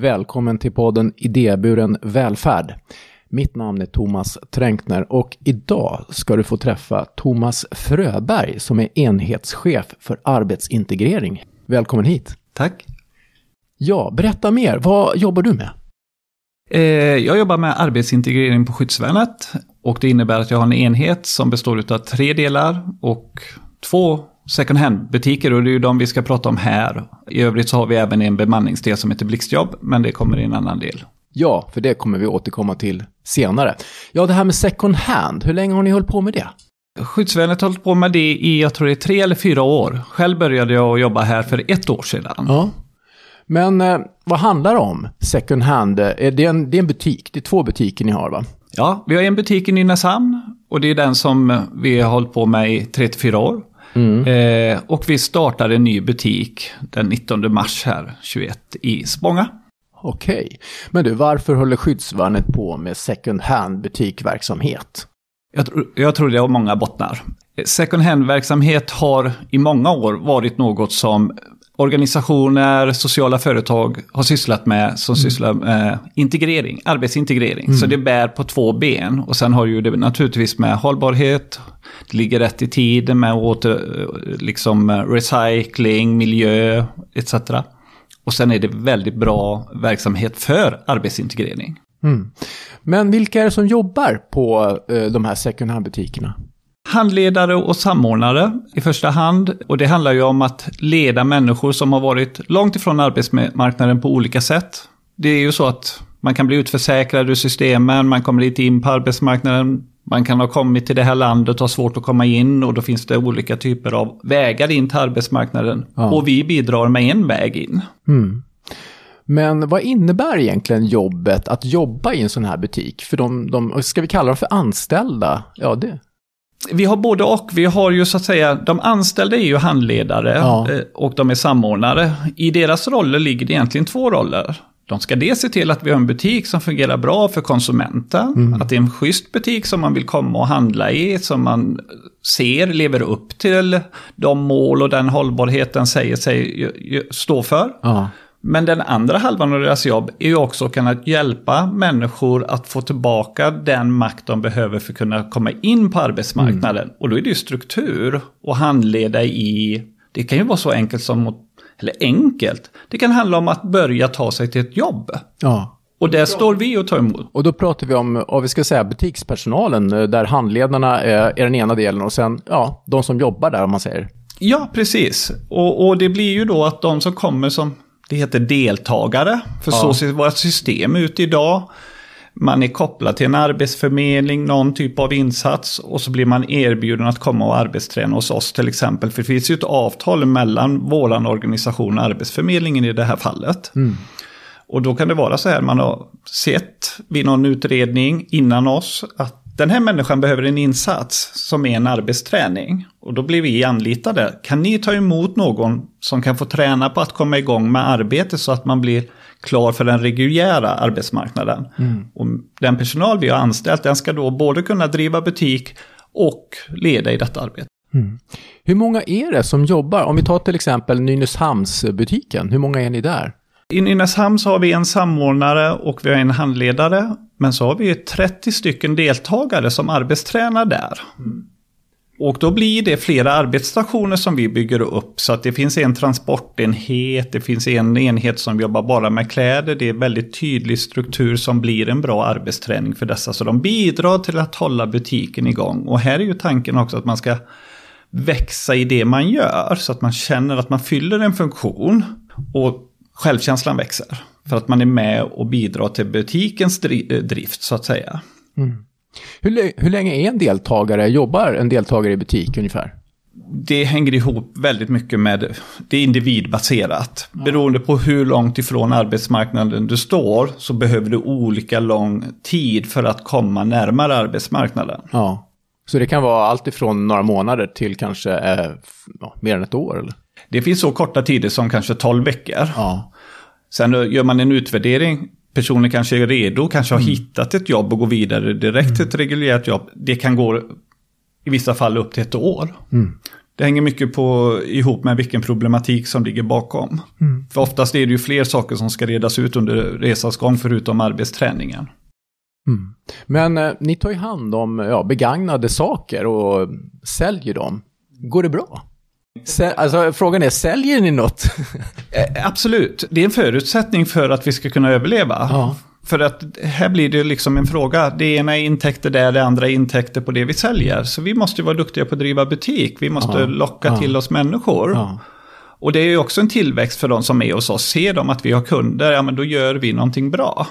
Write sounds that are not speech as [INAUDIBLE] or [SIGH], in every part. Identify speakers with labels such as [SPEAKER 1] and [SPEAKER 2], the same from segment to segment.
[SPEAKER 1] Välkommen till podden Idéburen välfärd. Mitt namn är Thomas Tränkner och idag ska du få träffa Thomas Fröberg som är enhetschef för arbetsintegrering. Välkommen hit.
[SPEAKER 2] Tack.
[SPEAKER 1] Ja, berätta mer. Vad jobbar du med?
[SPEAKER 2] Eh, jag jobbar med arbetsintegrering på skyddsvärnet och det innebär att jag har en enhet som består av tre delar och två second hand-butiker och det är ju de vi ska prata om här. I övrigt så har vi även en bemanningsdel som heter Blixtjobb, men det kommer i en annan del.
[SPEAKER 1] Ja, för det kommer vi återkomma till senare. Ja, det här med second hand, hur länge har ni hållit på med det?
[SPEAKER 2] Skyddsvärnet har hållit på med det i, jag tror det är tre eller fyra år. Själv började jag jobba här för ett år sedan.
[SPEAKER 1] Ja. Men eh, vad handlar det om, second hand? Eh, det är, en, det är en butik, det är två butiker ni har va?
[SPEAKER 2] Ja, vi har en butik i Nynäshamn och det är den som vi har hållit på med i 34 år. Mm. Eh, och vi startade en ny butik den 19 mars här, 21, i Spånga.
[SPEAKER 1] Okej, men du, varför håller skyddsvärnet på med second hand butikverksamhet?
[SPEAKER 2] Jag, jag tror det har många bottnar. Second hand-verksamhet har i många år varit något som organisationer, sociala företag har sysslat med som mm. sysslar med integrering, arbetsintegrering. Mm. Så det bär på två ben. Och sen har ju det naturligtvis med hållbarhet, det ligger rätt i tiden med åter, liksom recycling, miljö etc. Och sen är det väldigt bra verksamhet för arbetsintegrering.
[SPEAKER 1] Mm. Men vilka är det som jobbar på eh, de här second hand-butikerna?
[SPEAKER 2] Handledare och samordnare i första hand. Och det handlar ju om att leda människor som har varit långt ifrån arbetsmarknaden på olika sätt. Det är ju så att man kan bli utförsäkrad ur systemen, man kommer inte in på arbetsmarknaden, man kan ha kommit till det här landet och ha svårt att komma in och då finns det olika typer av vägar in till arbetsmarknaden. Ja. Och vi bidrar med en väg in. Mm.
[SPEAKER 1] Men vad innebär egentligen jobbet att jobba i en sån här butik? För de, de ska vi kalla dem för anställda? Ja, det,
[SPEAKER 2] vi har både och. Vi har ju så att säga, de anställda är ju handledare ja. Eh, och de är samordnare. I deras roller ligger det egentligen två roller. De ska dels se till att vi har en butik som fungerar bra för konsumenten. Mm. Att det är en schysst butik som man vill komma och handla i. Som man ser lever upp till de mål och den hållbarhet den säger sig stå för. Ja. Men den andra halvan av deras jobb är ju också att kunna hjälpa människor att få tillbaka den makt de behöver för att kunna komma in på arbetsmarknaden. Mm. Och då är det ju struktur och handleda i, det kan ju vara så enkelt som, eller enkelt, det kan handla om att börja ta sig till ett jobb. Ja. Och där står vi och tar emot.
[SPEAKER 1] Och då pratar vi om, vad vi ska säga, butikspersonalen, eh, där handledarna är, är den ena delen och sen, ja, de som jobbar där om man säger.
[SPEAKER 2] Ja, precis. Och, och det blir ju då att de som kommer som det heter deltagare, för ja. så ser vårt system ut idag. Man är kopplad till en arbetsförmedling, någon typ av insats och så blir man erbjuden att komma och arbetsträna hos oss till exempel. För det finns ju ett avtal mellan vår organisation och Arbetsförmedlingen i det här fallet. Mm. Och då kan det vara så här, man har sett vid någon utredning innan oss att den här människan behöver en insats som är en arbetsträning. Och då blir vi anlitade. Kan ni ta emot någon som kan få träna på att komma igång med arbete så att man blir klar för den reguljära arbetsmarknaden? Mm. Och den personal vi har anställt, den ska då både kunna driva butik och leda i detta arbete. Mm.
[SPEAKER 1] Hur många är det som jobbar? Om vi tar till exempel Nynäshamnsbutiken, hur många är ni där?
[SPEAKER 2] I Nynäshamn så har vi en samordnare och vi har en handledare. Men så har vi 30 stycken deltagare som arbetstränar där. Mm. Och då blir det flera arbetsstationer som vi bygger upp. Så att det finns en transportenhet, det finns en enhet som jobbar bara med kläder. Det är väldigt tydlig struktur som blir en bra arbetsträning för dessa. Så de bidrar till att hålla butiken igång. Och här är ju tanken också att man ska växa i det man gör. Så att man känner att man fyller en funktion. Och självkänslan växer. För att man är med och bidrar till butikens drift så att säga. Mm.
[SPEAKER 1] Hur, hur länge är en deltagare, jobbar en deltagare i butik ungefär?
[SPEAKER 2] Det hänger ihop väldigt mycket med, det är individbaserat. Beroende på hur långt ifrån arbetsmarknaden du står så behöver du olika lång tid för att komma närmare arbetsmarknaden.
[SPEAKER 1] Ja, så det kan vara allt ifrån några månader till kanske eh, mer än ett år? Eller?
[SPEAKER 2] Det finns så korta tider som kanske 12 veckor. Ja. Sen gör man en utvärdering. Personen kanske är redo, kanske har mm. hittat ett jobb och går vidare direkt till ett reguljärt jobb. Det kan gå i vissa fall upp till ett år. Mm. Det hänger mycket på, ihop med vilken problematik som ligger bakom. Mm. För oftast är det ju fler saker som ska redas ut under resans gång förutom arbetsträningen.
[SPEAKER 1] Mm. Men eh, ni tar ju hand om ja, begagnade saker och säljer dem. Går det bra? Alltså frågan är, säljer ni något? [LAUGHS]
[SPEAKER 2] Eh, absolut, det är en förutsättning för att vi ska kunna överleva. Ja. För att här blir det liksom en fråga. Det ena är intäkter där, det andra är intäkter på det vi säljer. Så vi måste vara duktiga på att driva butik. Vi måste ja. locka ja. till oss människor. Och det är ju också en tillväxt för de som är hos oss. Ser de att vi har kunder, ja men då gör vi någonting bra.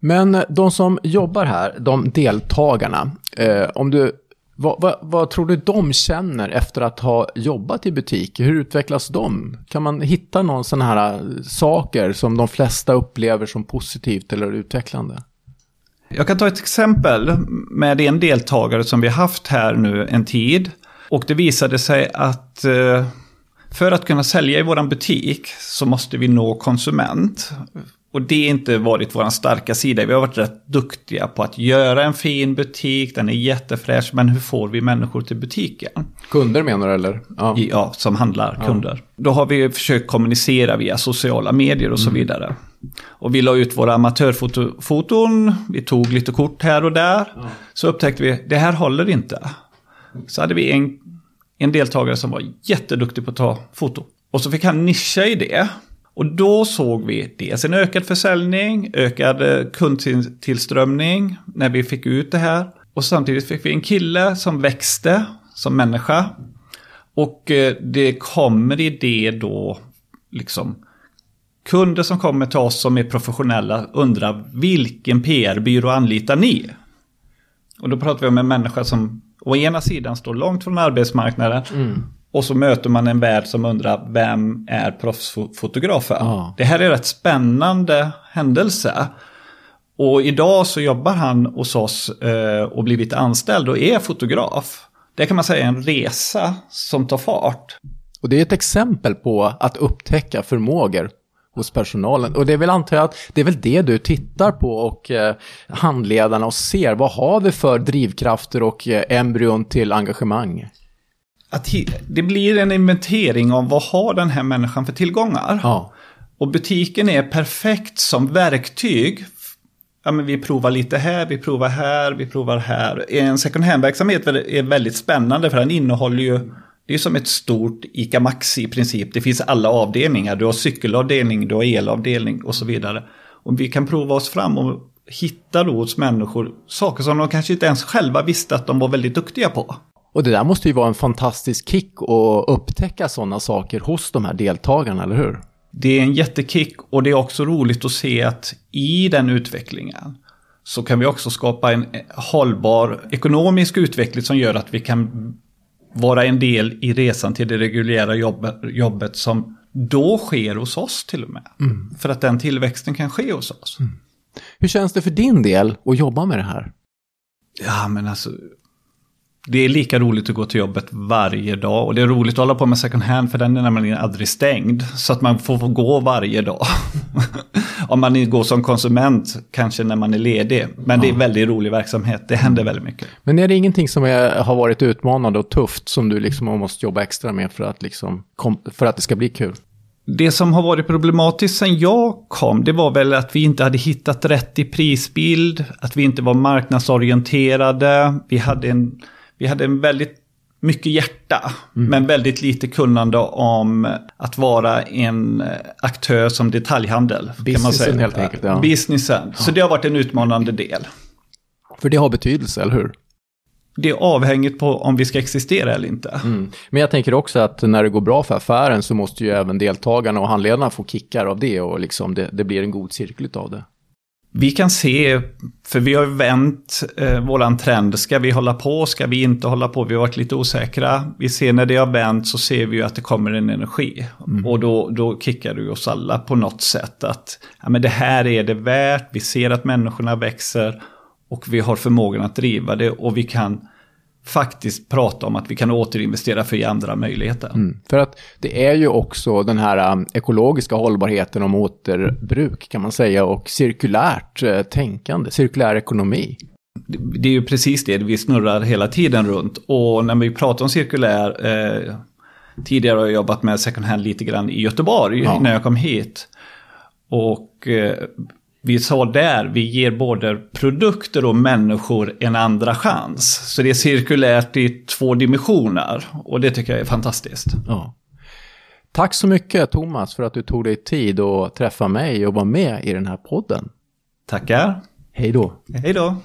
[SPEAKER 1] Men de som jobbar här, de deltagarna, eh, om du vad, vad, vad, tror du de känner efter att ha jobbat i butik? Hur utvecklas de? Kan man hitta någon sån här äh, saker som de flesta upplever som positivt eller utvecklande?
[SPEAKER 2] Jag kan ta ett exempel med en deltagare som vi har haft här nu en tid. Och det visade sig att äh, för att kunna sälja i vår butik så måste vi nå konsument. Och det har inte varit vår starka sida. Vi har varit rätt duktiga på att göra en fin butik, den är jättefräsch, men hur får vi människor till butiken?
[SPEAKER 1] Kunder menar du eller?
[SPEAKER 2] Ja, ja som handlar, ja. kunder. Då har vi försökt kommunicera via sociala medier och så mm. vidare. Och vi la ut våra amatörfoton, vi tog lite kort här och där. Ja. Så upptäckte vi, det här håller inte. Så hade vi en, en deltagare som var jätteduktig på att ta foto. Och så fick han nischa i det. Och då såg vi dels en ökad försäljning, ökad eh, kundtillströmning när vi fick ut det här. Och samtidigt fick vi en kille som växte som människa. Och eh, det kommer i det då liksom kunder som kommer till oss som är professionella undrar vilken PR-byrå anlitar ni? Och då pratar vi om en människa som å ena sidan står långt från arbetsmarknaden mm. Och så möter man en värld som undrar vem är proffsfotografen? Ja. Det här är rätt spännande händelse. Och idag så jobbar han hos oss eh, och blivit anställd och är fotograf. Det kan man säga är en resa som tar fart.
[SPEAKER 1] Och det är ett exempel på att upptäcka förmågor hos personalen. Och det är väl antar jag att det är väl det du tittar på och eh, handledarna och ser. Vad har vi för drivkrafter och eh, embryon till engagemang?
[SPEAKER 2] Att det blir en inventering om vad har den här människan för tillgångar. Ja. Och butiken är perfekt som verktyg. Ja, men vi provar lite här, vi provar här, vi provar här. En second hand-verksamhet är väldigt spännande för den innehåller ju det är som ett stort ICA Maxi i princip. Det finns alla avdelningar. Du har cykelavdelning, du har elavdelning och så vidare. Och vi kan prova oss fram och hitta då hos människor saker som de kanske inte ens själva visste att de var väldigt duktiga på.
[SPEAKER 1] Och det där måste ju vara en fantastisk kick att upptäcka sådana saker hos de här deltagarna, eller hur?
[SPEAKER 2] Det är en jättekick och det är också roligt att se att i den utvecklingen så kan vi också skapa en hållbar ekonomisk utveckling som gör att vi kan vara en del i resan till det reguljära jobbet, jobbet som då sker hos oss till och med. Mm. För att den tillväxten kan ske hos oss. Mm.
[SPEAKER 1] Hur känns det för din del att jobba med det här?
[SPEAKER 2] Ja, men alltså det är lika roligt att gå till jobbet varje dag. Och det är roligt att hålla på med second hand för den är nämligen aldrig stängd. Så att man får gå varje dag. [LAUGHS] Om man går som konsument, kanske när man är ledig. Men ja. det är väldigt rolig verksamhet, det händer väldigt mycket.
[SPEAKER 1] Men är det ingenting som är, har varit utmanande och tufft som du liksom måste jobba extra med för att, liksom, för att det ska bli kul?
[SPEAKER 2] Det som har varit problematiskt sen jag kom, det var väl att vi inte hade hittat rätt i prisbild, att vi inte var marknadsorienterade, vi hade en vi hade en väldigt mycket hjärta, mm. men väldigt lite kunnande om att vara en aktör som detaljhandel.
[SPEAKER 1] Businessen kan man säga. helt enkelt. Ja.
[SPEAKER 2] Businessen. Så det har varit en utmanande del.
[SPEAKER 1] För det har betydelse, eller hur?
[SPEAKER 2] Det är avhängigt på om vi ska existera eller inte. Mm.
[SPEAKER 1] Men jag tänker också att när det går bra för affären så måste ju även deltagarna och handledarna få kickar av det och liksom det, det blir en god cirkel av det.
[SPEAKER 2] Vi kan se, för vi har vänt eh, våran trend. Ska vi hålla på? Ska vi inte hålla på? Vi har varit lite osäkra. Vi ser när det har vänt så ser vi ju att det kommer en energi. Mm. Och då, då kickar det oss alla på något sätt. Att ja, men det här är det värt. Vi ser att människorna växer. Och vi har förmågan att driva det. Och vi kan faktiskt prata om att vi kan återinvestera för ge andra möjligheter. Mm.
[SPEAKER 1] För att det är ju också den här um, ekologiska hållbarheten om återbruk kan man säga och cirkulärt uh, tänkande, cirkulär ekonomi.
[SPEAKER 2] Det är ju precis det vi snurrar hela tiden runt och när vi pratar om cirkulär eh, tidigare har jag jobbat med second hand lite grann i Göteborg
[SPEAKER 1] Ja.
[SPEAKER 2] när jag kom hit. Och eh, vi sa där, vi ger både produkter och människor en andra chans. Så det är cirkulärt i två dimensioner. Och det tycker jag är fantastiskt.
[SPEAKER 1] Ja. Tack så mycket Thomas för att du tog dig tid att träffa mig och vara med i den här podden.
[SPEAKER 2] Tackar.
[SPEAKER 1] Hej då.
[SPEAKER 2] Hej då.